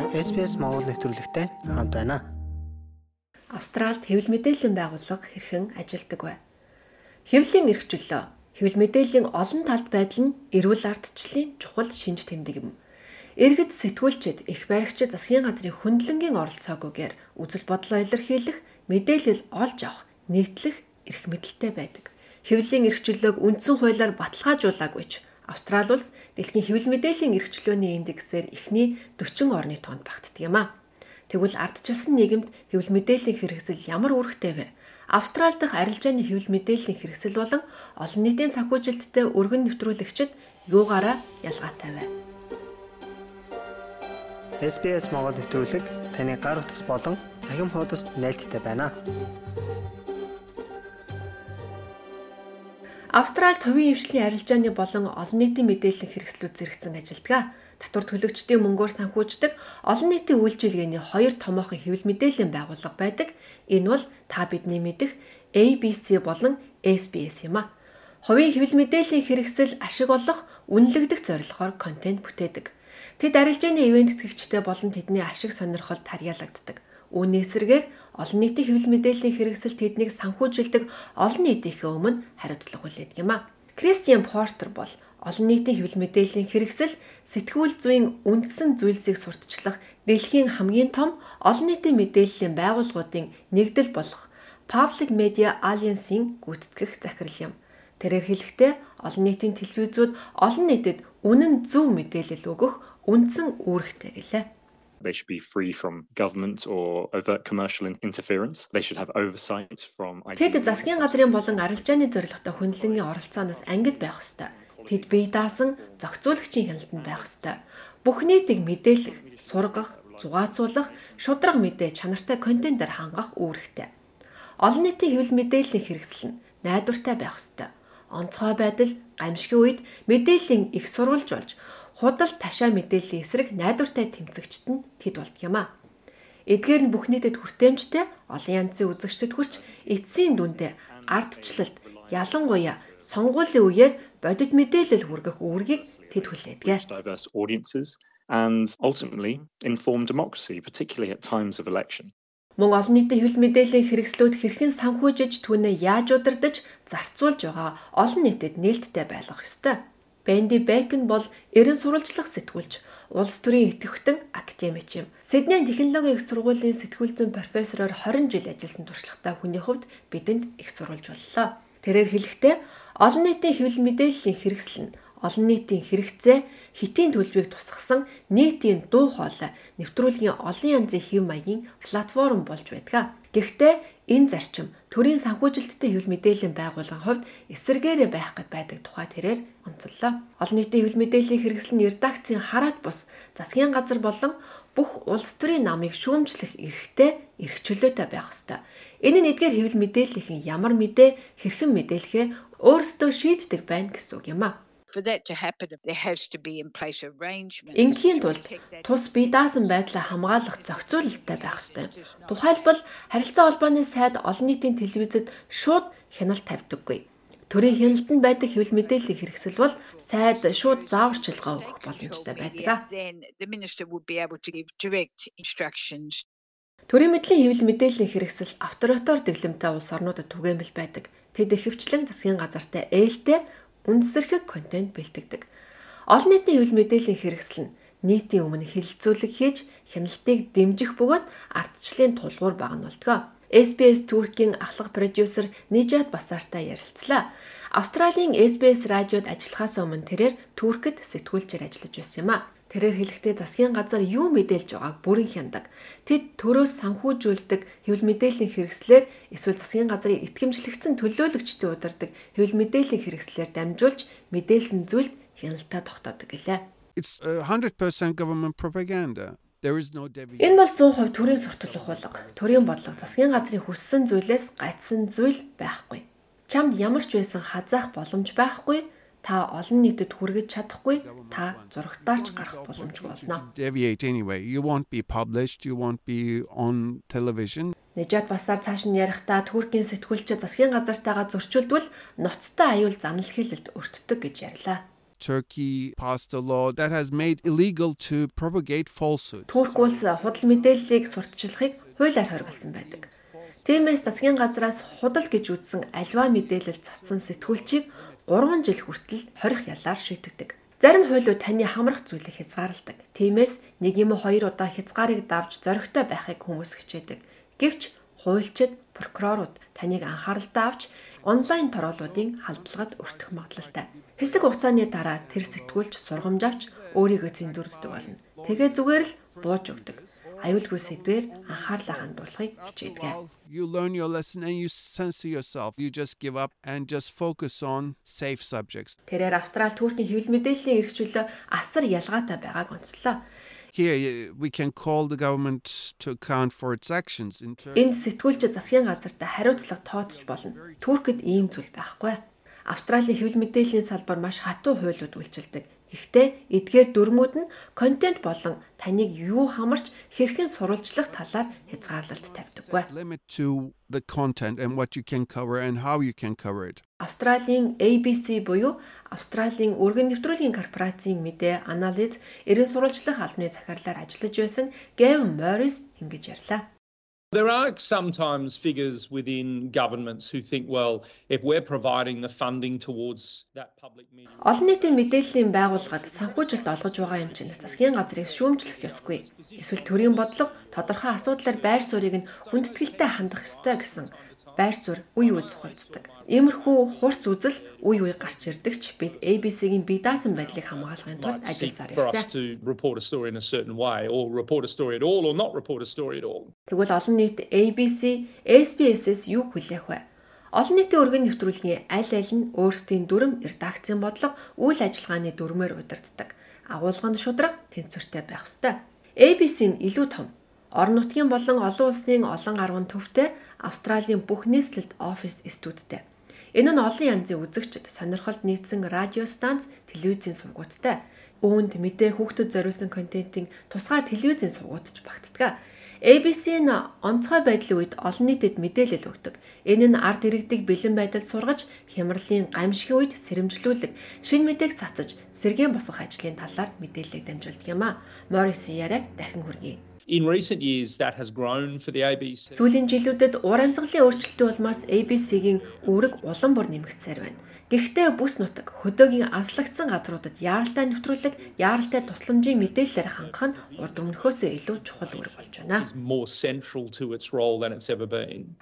Та SPS Монгол нэвтрүүлэгтэй хамт байна. Австралид хэвлэл мэдээллийн байгууллага хэрхэн ажилладаг вэ? Хэвлэлийн эрх чөлөө хэвлэл мэдээллийн олон талт байдал нь эрүүл ардчлалын чухал шинж тэмдэг юм. Иргэд сэтгүүлчид их баригчид засгийн газрын хөндлөнгийн оролцоогүйгээр үзэл бодлоо илэрхийлэх, мэдээлэл олж авах, нийтлэх эрх мэдэлтэй байдаг. Хэвлэлийн эрх чөлөөг үндсэн хуулиар баталгаажуулаагүй ч Австрали улс дэлхийн хэвлэл мэдээллийн эрх чөлөөний индексээр эхний 40 орны тоонд багтдаг юм а. Тэгвэл ардчилсан нийгэмд хэвлэл мэдээллийн хэрэгсэл ямар үүрэгтэй вэ? Австрали дахь арилжааны хэвлэл мэдээллийн хэрэгсэл болон олон нийтийн санхүүжилттэй өргөн нэвтрүүлэгчид юугаараа ялгаатай вэ? SBS Монгол нэвтрүүлэг таны гар утас болон цахим хуудасд нийлдэхтэй байна. Австрали төвийн эвшлийн арилжааны болон олон нийтийн мэдээллийн хэрэгслүүд зэрэгцэн ажилладаг. Татвар төлөгчдийн мөнгөөр санхүүждэг олон нийтийн үйлчилгээний хоёр томоохон хэвлэл мэдээллийн байгууллага байдаг. Энэ бол та бидний мэдэх ABC болон SBS юм а. Хувийн хэвлэл мэдээллийн хэрэгсэл ашиг олох, үнэлэгдэх зорилгоор контент бүтээдэг. Тэд арилжааны ивент тэтгэгчтэй болон тэдний ашиг сонирхолд тарьяалагддаг. Үүний эсрэгээр олон нийтийн хэвлэл мэдээллийн хэрэгсэл тэднийг санхүүжилдэг олон нийтийнхээ өмнө хариуцлага хүлээдэг юм а. Кристиан Портер бол олон нийтийн хэвлэл мэдээллийн хэрэгсэл сэтгүүл зүйн үндсэн зүйлсийг сурталчлах дэлхийн хамгийн том олон нийтийн мэдээллийн байгууллагуудын нэгдэл болох Public Media Alliance-ийн гүйцэтгэх захирал юм. Тэрээр хэлэхдээ олон нийтийн телевизүүд олон нийтэд үнэн зөв мэдээлэл өгөх үндсэн үүрэгтэй гэлээ. They should be free from government or overt commercial interference. They should have oversight from Тэд засгийн газрын болон арилжааны зорилготой хөндлөнгийн оролцооноос ангид байх ёстой. Тэд бие даасан зохицуулагчийн хяналтанд байх ёстой. Бүх нийтийг мэдээлэх, сургах, зугаацуулах, шудраг мэдээ чанартай контентоор хангах үүрэгтэй. Олон нийтийн хэвлэл мэдээллийн хэрэгсэл нь найдвартай байх ёстой. Онцгой байдал, гамшигын үед мэдээллийн их сурвалж болж худал ташаа мэдээллийн эсрэг найдвартай тэмцэгчт нь тэд болдго юм а. Эдгээр нь бүх нийтэд хүртээмжтэй олон янзын үзэгчдэд хүрч эцсийн дүндээ ардчлалт ялангуяа сонгуулийн үеэр бодит мэдээлэл хүргэх үүргийг тэд хүлээдэг. and ultimately inform democracy particularly at times of election. Мөн олон нийтийн хэвлэл мэдээллийн хэрэгслүүд хэрхэн санхүүжиж түүнээ яаж удирдах, зарцуулж байгаа олон нийтэд нээлттэй байлгах ёстой. Бенди Бэкон бол эрен сурвалжлах сэтгүүлч, улс төрийн идэвхтэн академич юм. Сиднейн технологийн их сургуулийн сэтгүүл зүйн профессороор 20 жил ажилласан туршлагатай хүний хувьд бидэнд их сурвалж боллоо. Тэрээр хэлэхдээ олон нийтийн хэвлэл мэдээллийн хэрэгсэл нь олон нийтийн хэрэгцээ хэтийн төлбөрийг тусгасан нийтийн дуу хоолой нэвтрүүлгийн олон янзын хэв маягийн платформ болж байдаг. Гэхдээ энэ зарчим төрийн санхүүжилттэй хэвлэл мэдээллийн байгууллагын хувьд эсэргээрээ байх гэд байдаг тухай тэрээр онцоллоо. Олон нийтийн хэвлэл мэдээллийн хэрэгсэл нь редакцийн хараат бус засгийн газар болон бүх улс төрийн намыг шүүмжлэх эрхтэй эрх чөлөөтэй байх ёстой. Энэ нь эдгээр хэвлэл мэдээллийн ямар мэдээ хэрхэн мэдээлэхээ өөрсдөө шийддэг байна гэсэн үг юм а. Ингийн тулд тус бие даасан байдлаа хамгаалах зохицуулалттай байх ёстой. Тухайлбал харилцаа холбооны сайд олон нийтийн телевизэд шууд хяналт тавьдаггүй. Төрийн хяналтанд байдаг хэвлэл мэдээллийн хэрэгсэл бол сайд шууд зааварчилгаа өгөх боломжтой байдаг. Төрийн мэдлийн хэвлэл мэдээллийн хэрэгсэл авторитар дэглэмтэй улс орнуудад түгээмэл байдаг. Тэд ихэвчлэн засгийн газартай ээлтэй үндэсэрхэг контент бэлтгэдэг. Олон нийтийн хэвлэл мэдээллийн хэрэгсэл нь нийтийн өмнө хилцүүлэг хийж хяналтыг дэмжих бөгөөд ардчлалын тулгуур багнуулдаг. SBS Туркийн ахлах продюсер Нижат Басартай ярилцлаа. Австралийн SBS радиод ажиллахаас өмнө тэрээр Туркэд сэтгүүлчээр ажиллаж байсан юм а. Тэрээр хэлэхдээ засгийн газар юу мэдээлж байгааг бүрэн хяндаг. Тэд төрөөс санхүүжүүлдэг хэвлэл мэдээллийн хэрэгслээр эсвэл засгийн газрын итгэмжлэгдсэн төлөөлөгчдийн удирдаг хэвлэл мэдээллийн хэрэгслээр дамжуулж мэдээлсэн зүйлд хяналтаа тогтоодог гэлээ. It's 100% government propaganda. Энэ бол 100% төрийн сурталчилах болго. Төрийн бодлого засгийн газрын хүссэн зүйлээс гайцсан зүйл байхгүй. Чамд ямар ч байсан хазаах боломж байхгүй та олон нийтэд хүргэж чадахгүй та зурагтаарч гарах боломжгүй болно. Нэжат басаар цааш нь ярихдаа Туркийн сэтгүүлчид засгийн газартайгаа зөрчилдвөл ноцтой аюул занал хэлэлд өртдөг гэж ярьлаа. Turkey passed a law that has made illegal to propagate falsehoods. Турк улс худал мэдээллийг сурталчилахыг хуулиар хоригдсан байдаг. Тиймээс засгийн газраас худал гэж үзсэн альва мэдээлэл цацсан сэтгүүлчийг 3 жил хүртэл хорих ялаар шийдэгдэг. Зарим хуулиуд таны хамрах зүйлийг хязгаарладаг. Тиймээс нэг юм уу хоёр удаа хязгаарыг давж зоригтой байхыг хүмүүс хичээдэг. Гэвч хуульчид, прокурорууд таныг анхааралтай авч онлайн тороолуудын халдлагад өртөх магадлалтай. Хэсэг хугацааны дараа тэр сэтгүүлч сургамж авч өөрийгөө цэнзүрддэг болно. Тэгээ зүгээр л бууж өгдөг. Аюулгүй сэдвээр анхаарлаа хандуулахыг хичээдэг. You learn your lesson and you censor yourself. You just give up and just focus on safe subjects. Тэрээр Австрали Туркийн хэвлэл мэдээллийн эрхчлөлөө асар ялгаатай байгааг онцлоо. Here, we can call the government to account for its actions in terms. Энд сэтгүүлч засгийн газартай хариуцлага тооцож болно. Туркид ийм зүйл байхгүй. Австралийн хэвлэл мэдээллийн салбар маш хатуу хуулиуд үйлчилдэг. Гэхдээ эдгээр дүрмүүд нь контент болон таныг юу хамарч хэрхэн сурвалжлах талаар хязгаарлалт тавьдаггүй. Австралийн ABC буюу Австралийн өргөн нэвтрүүлгийн корпорацийн мэдээ анализ эрен сурвалжлах албаны захирлаар ажиллаж байсан Гэвин Моррис ингэж ярьлаа. There are sometimes figures within governments who think, well, if we're providing the funding towards that public media. Олон нийтийн мэдээллийн байгууллагад санхүүжилт олгож байгаа юм чинь засгийн газрыг шүүмжлэх ёсгүй. Эсвэл төрийн бодлого тодорхой асуудлаар байр суурийг нь хүндэтгэлтэй хандах ёстой гэсэн байр суурь үе үе зохицдог. Иймэрхүү хурц үзэл үе үе гарч ирдэг ч бид ABC-гийн бие даасан байдлыг хамгаалахын тулд ажилласаар all. Тэгвэл олон нийт ABC, SBS-с юу хүлээх вэ? Олон нийтийн өргөн нэвтрүүлгийн аль аль нь өөрсдийн дүрм, редакцийн бодлого, үйл ажиллагааны дүрмээр удирддаг. Агуулгын шудраг тэнцвэртэй байх ёстой. ABC нь илүү том. Орон нутгийн болон олон улсын олон арван төвтэй Австралийн бүх нийслэлд офис студидтэй. Энэ нь олон янзын үзэгчд сонирхолд нийцсэн радио станц, телевизийн сургууттай. Үүнд мэдээ хүүхдэд зориулсан контентын тусгай телевизийн сургуутч багтдаг. ABC нь онцгой байдлын үед олон нийтэд мэдээлэл өгдөг. Энэ нь ард иргэдийг бэлэн байдалд сургаж, хямралын гамшигын үед сэрэмжлүүлэг, шин мэдээг цацаж, сэргээн босгох ажлын талаар мэдээллийг дамжуулдаг юм а. Моррис яриаг дахин хүргэе. In recent years, that has grown for the ABC. Сүүлийн жилүүдэд ур амьсгалын өөрчлөлтийн улмаас ABC-гийн үүрэг улам бүр нэмэгдсээр байна. Гэхдээ бүс нутаг хөдөөгийн аслагдсан газруудад яаралтай нэвтрүүлэг, яаралтай тусламжийн мэдээллээр хангах нь урд өмнөхөөсөө илүү чухал үүрэг болж байна.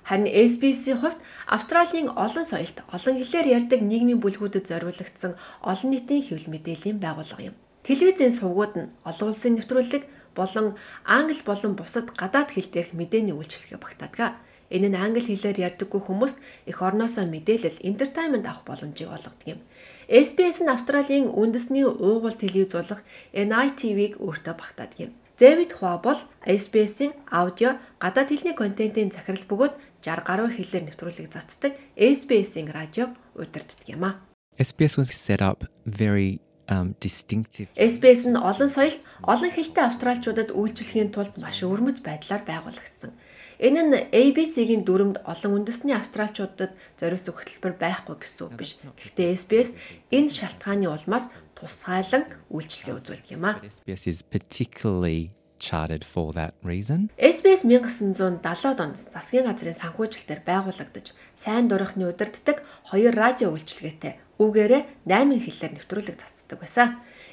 Харин SBS-ийн хувьд Австралийн олон соёлт, олон хэлээр ярьдаг нийгмийн бүлгүүдэд зориулагдсан олон нийтийн хэвлэл мэдээллийн байгууллага юм. Телевизийн сувгууд нь олон улсын нэвтрүүлэг болон англи болон бусад гадаад хэл дээрх мэдээний үйлчлэгээ багтаадаг. Энэ нь англи хэлээр ярьдаггүй хүмүүст эх орноосоо мэдээлэл, entertainment авах боломжийг олгодог юм. SBS нь Австралийн үндэсний уугуул телевизүүлэх NITV-г өөртөө багтаадаг юм. Дэвид Хуа бол SBS-ийн аудио гадаад хэлний контентын захирал бөгөөд 60 гаруй хэлээр нэвтрүүлэг цацдаг SBS-ийн радиог удирддаг юм а. SBS was set up very um, distinctive. SBS нь олон соёлт, олон хэлтэй австралчуудад үйлчлэхийн тулд маш өвөрмөц байдлаар байгуулагдсан. Энэ нь ABC-гийн дүрмд олон үндэсний австралчуудад зориулсан хөтөлбөр байхгүй гэсэн үг биш. Гэхдээ SBS энэ шалтгааны улмаас тусгайлан үйлчлэгээ үзүүлдэг юм а. SBS is particularly chartered for that reason. SBS 1970-ад онд засгийн газрын санхүүжилтээр байгуулагдаж, сайн дурахны удирддаг хоёр радио үйлчилгээтэй үгээрээ 8 хэлээр нэвтрүүлэг цацдаг байсан.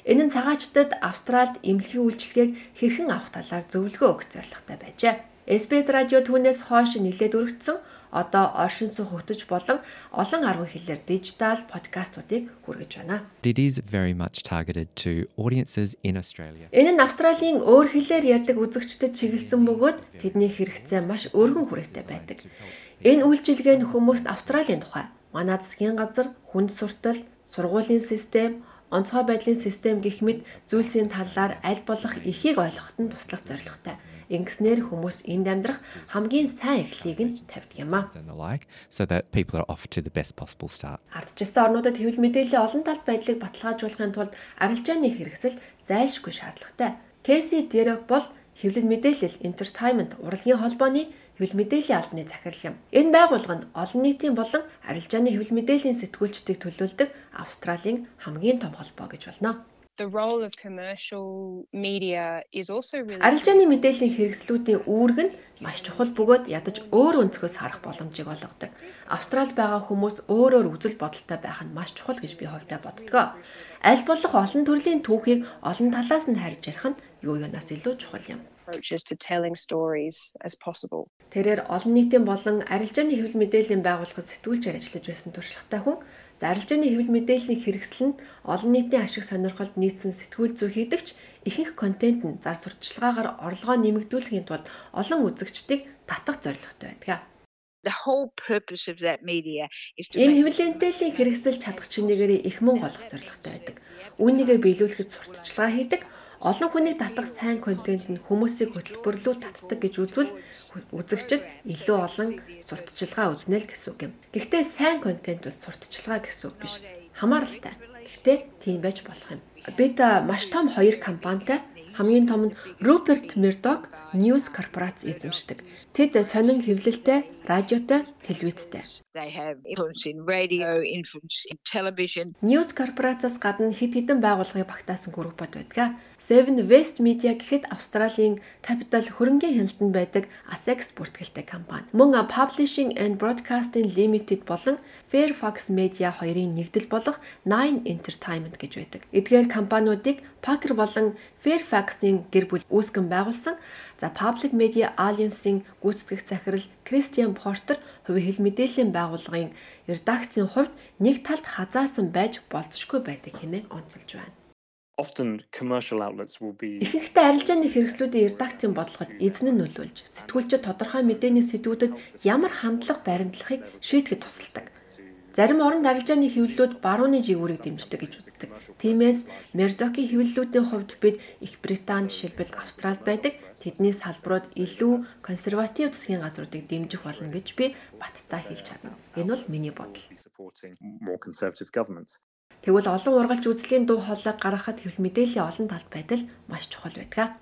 Энэ нь цагаачтад Австральд эмнэлгийн үйлчилгээг хэрхэн авах талаар зөвлөгөө өгөх зорилготой байжээ. SBS радио түүнээс хойш нэлээд өргөцсөн одоо оршин суух хөтөж болон олон арван хэлээр дижитал подкастуудыг хүргэж байна. It is very much targeted to audiences in Australia. Энэ нь Австралийн өөр хэлээр ярьдаг үзэгчдэд чиглэсэн бөгөөд тэдний хэрэгцээ маш өргөн хүрээтэй байдаг. Энэ үйлчилгээ нь хүмүүст Австралийн тухай, манай засгийн газар, хүнд суртал, сургуулийн систем, онцгой байдлын систем гэх мэт зүйлсийн талаар аль болох ихийг ойлгоход нь туслах зорилготой. Ингэснээр хүмүүс энд амьдрах хамгийн сайн эхлэлийг нь тавьдаг юм а. and the like, so that people are off to the best possible start. Ардчилсан орнуудад хэвлэл мэдээллийн олон талт байдлыг баталгаажуулахын тулд арилжааны хэрэгсэл зайлшгүй шаардлагатай. Кэси Дерек бол хэвлэл мэдээлэл entertainment урлагийн холбооны хэвлэл мэдээллийн албаны захирал юм. Энэ байгууллага нь олон нийтийн болон арилжааны хэвлэл мэдээллийн сэтгүүлчдийг төлөөлдөг Австралийн хамгийн том холбоо гэж болно. The role of commercial media is also really Арилжааны мэдээллийн хэрэгслүүдийн үүрэг нь маш чухал бөгөөд ядаж өөр өнцгөөс харах боломжийг олгодог. Австралид байгаа хүмүүс өөрөөр үзэл бодолтой байх нь маш чухал гэж би хувьдаа боддгоо. Аль болох олон төрлийн түүхийг олон талаас нь харж ярих нь юу юунаас илүү чухал юм. Approaches to telling stories as possible. Тэрээр олон нийтийн болон арилжааны хэвлэл мэдээллийн байгууллагад сэтгүүлчээр ажиллаж байсан туршлагатай хүн за арилжааны хэвлэл мэдээллийн хэрэгсэл нь олон нийтийн ашиг сонирхолд нийцсэн сэтгүүл зүй хийдэгч ихэнх контент нь зар сурталчилгаагаар орлогоо нэмэгдүүлэхийн тулд олон үзэгчдийг татах зорилготой байдаг. The whole purpose of that media is to make хэвлэл мэдээллийн хэрэгсэл чадах чинээгээр их мөнгө олох зорилготой байдаг. Үүнийгээ биелүүлэхэд сурталчилгаа хийдэг. Олон хүнийг татах сайн контент нь хүмүүсийг хөтөлбөрлөө татдаг гэж үзвэл үзэгчид илүү олон сурталчилгаа үзнэ л гэсэн үг юм. Гэхдээ сайн контент бол сурталчилгаа гэсэн үг биш. Хамааралтай. Гэхдээ тийм байж болох юм. Бид маш том хоёр компанитай хамгийн том нь Rupert Murdoch News корпорац эзэмшдэг. Тэд сонин хэвлэлтэй, радиотой, телевизтэй. News корпорацаас гадна хэд хэдэн байгууллагыг багтаасан группад байдаг. Seven West Media гэхэд Австралийн Capital хөрөнгийн хяналтанд байдаг ASX бүртгэлтэй компани. Мөн Publishing and Broadcasting Limited болон Fairfax Media хоёрын нэгдэл болох Nine Entertainment гэж байдаг. Эдгээр компаниудыг Parker болон Fairfax-ийн гэр бүл үүсгэн байгуулсан. За Public Media Alliance-ийн гүйцэтгэх захирал Christian Porter хувийн хэл мэдээллийн байгууллагын редакцийн хувьд нэг талд хазаасан байж болзошгүй байдаг хэмээн онцолж байна. Often commercial outlets will be Ихэнхдээ арилжааны хэрэгслүүдийн редакцийн бодлогод эзэн нь нөлөөлж, сэтгүүлчид тодорхой мэдээний сэдвүүдэд ямар хандлага баримтлахыг шийдэхэд тусалдаг. Зарим оронд арилжааны хэвлэлүүд барууны жигүүрийг дэмждэг гэж үздэг. Тиймээс Мерзокийн хэвлэлүүдийн хувьд бид Их Британи жишээлбэл Австралид байдаг тэдний салбарууд илүү консерватив засгийн газруудыг дэмжих болно гэж би баттай хэлж чадна. Энэ бол миний бодол. Тэгвэл олон ургалж үзлийн дуу хоолойг гаргахад хэвлэл мэдээллийн олон талт байдал маш чухал байдаг.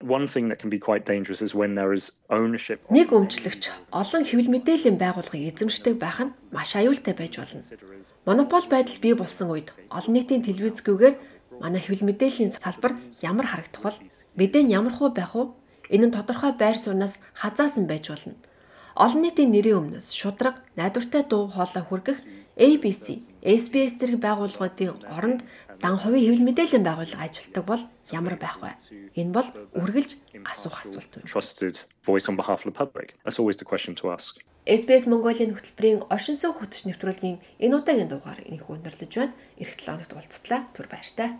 One thing that can be quite dangerous is when there is ownership Нэг өмчлөгч олон хэвлэл мэдээллийн байгууллагыг эзэмшдэг байх нь маш аюултай байж болно. Монопол байдал бий болсон үед олон нийтийн телевизгүйгээр манай хэвлэл мэдээллийн салбар ямар харагдах бол мэдээ нь ямар хуу байх вэ? Энэ нь тодорхой байр сууриас хазаасан байж болно. Олон нийтийн нэрийн өмнөөс шудраг, найдвартай дуу хоолой хүргэх ABC, SBS зэрэг байгууллагуудын оронд дан хувийн хэвлэл мэдээллийн байгууллага ажилтдаг бол ямар байх вэ? Энэ бол үргэлж асуух асуулт байна. trusted voice on behalf of the public. That's always the question to ask. SBS Mongolia хөтөлбөрийн оршин суух хөтөч нэвтрүүлгийн энэ удаагийн дугаар энэхүү өндөрлөж байна. Ирэх 7 хоногт уулзтлаа. Түр баяртай.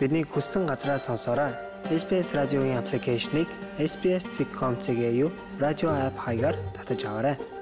Бидний хүссэн газраа сонсоорой. SBS радиогийн аппликейшнийг SBS.com.cg радио апп хаягаар татаж аваарай.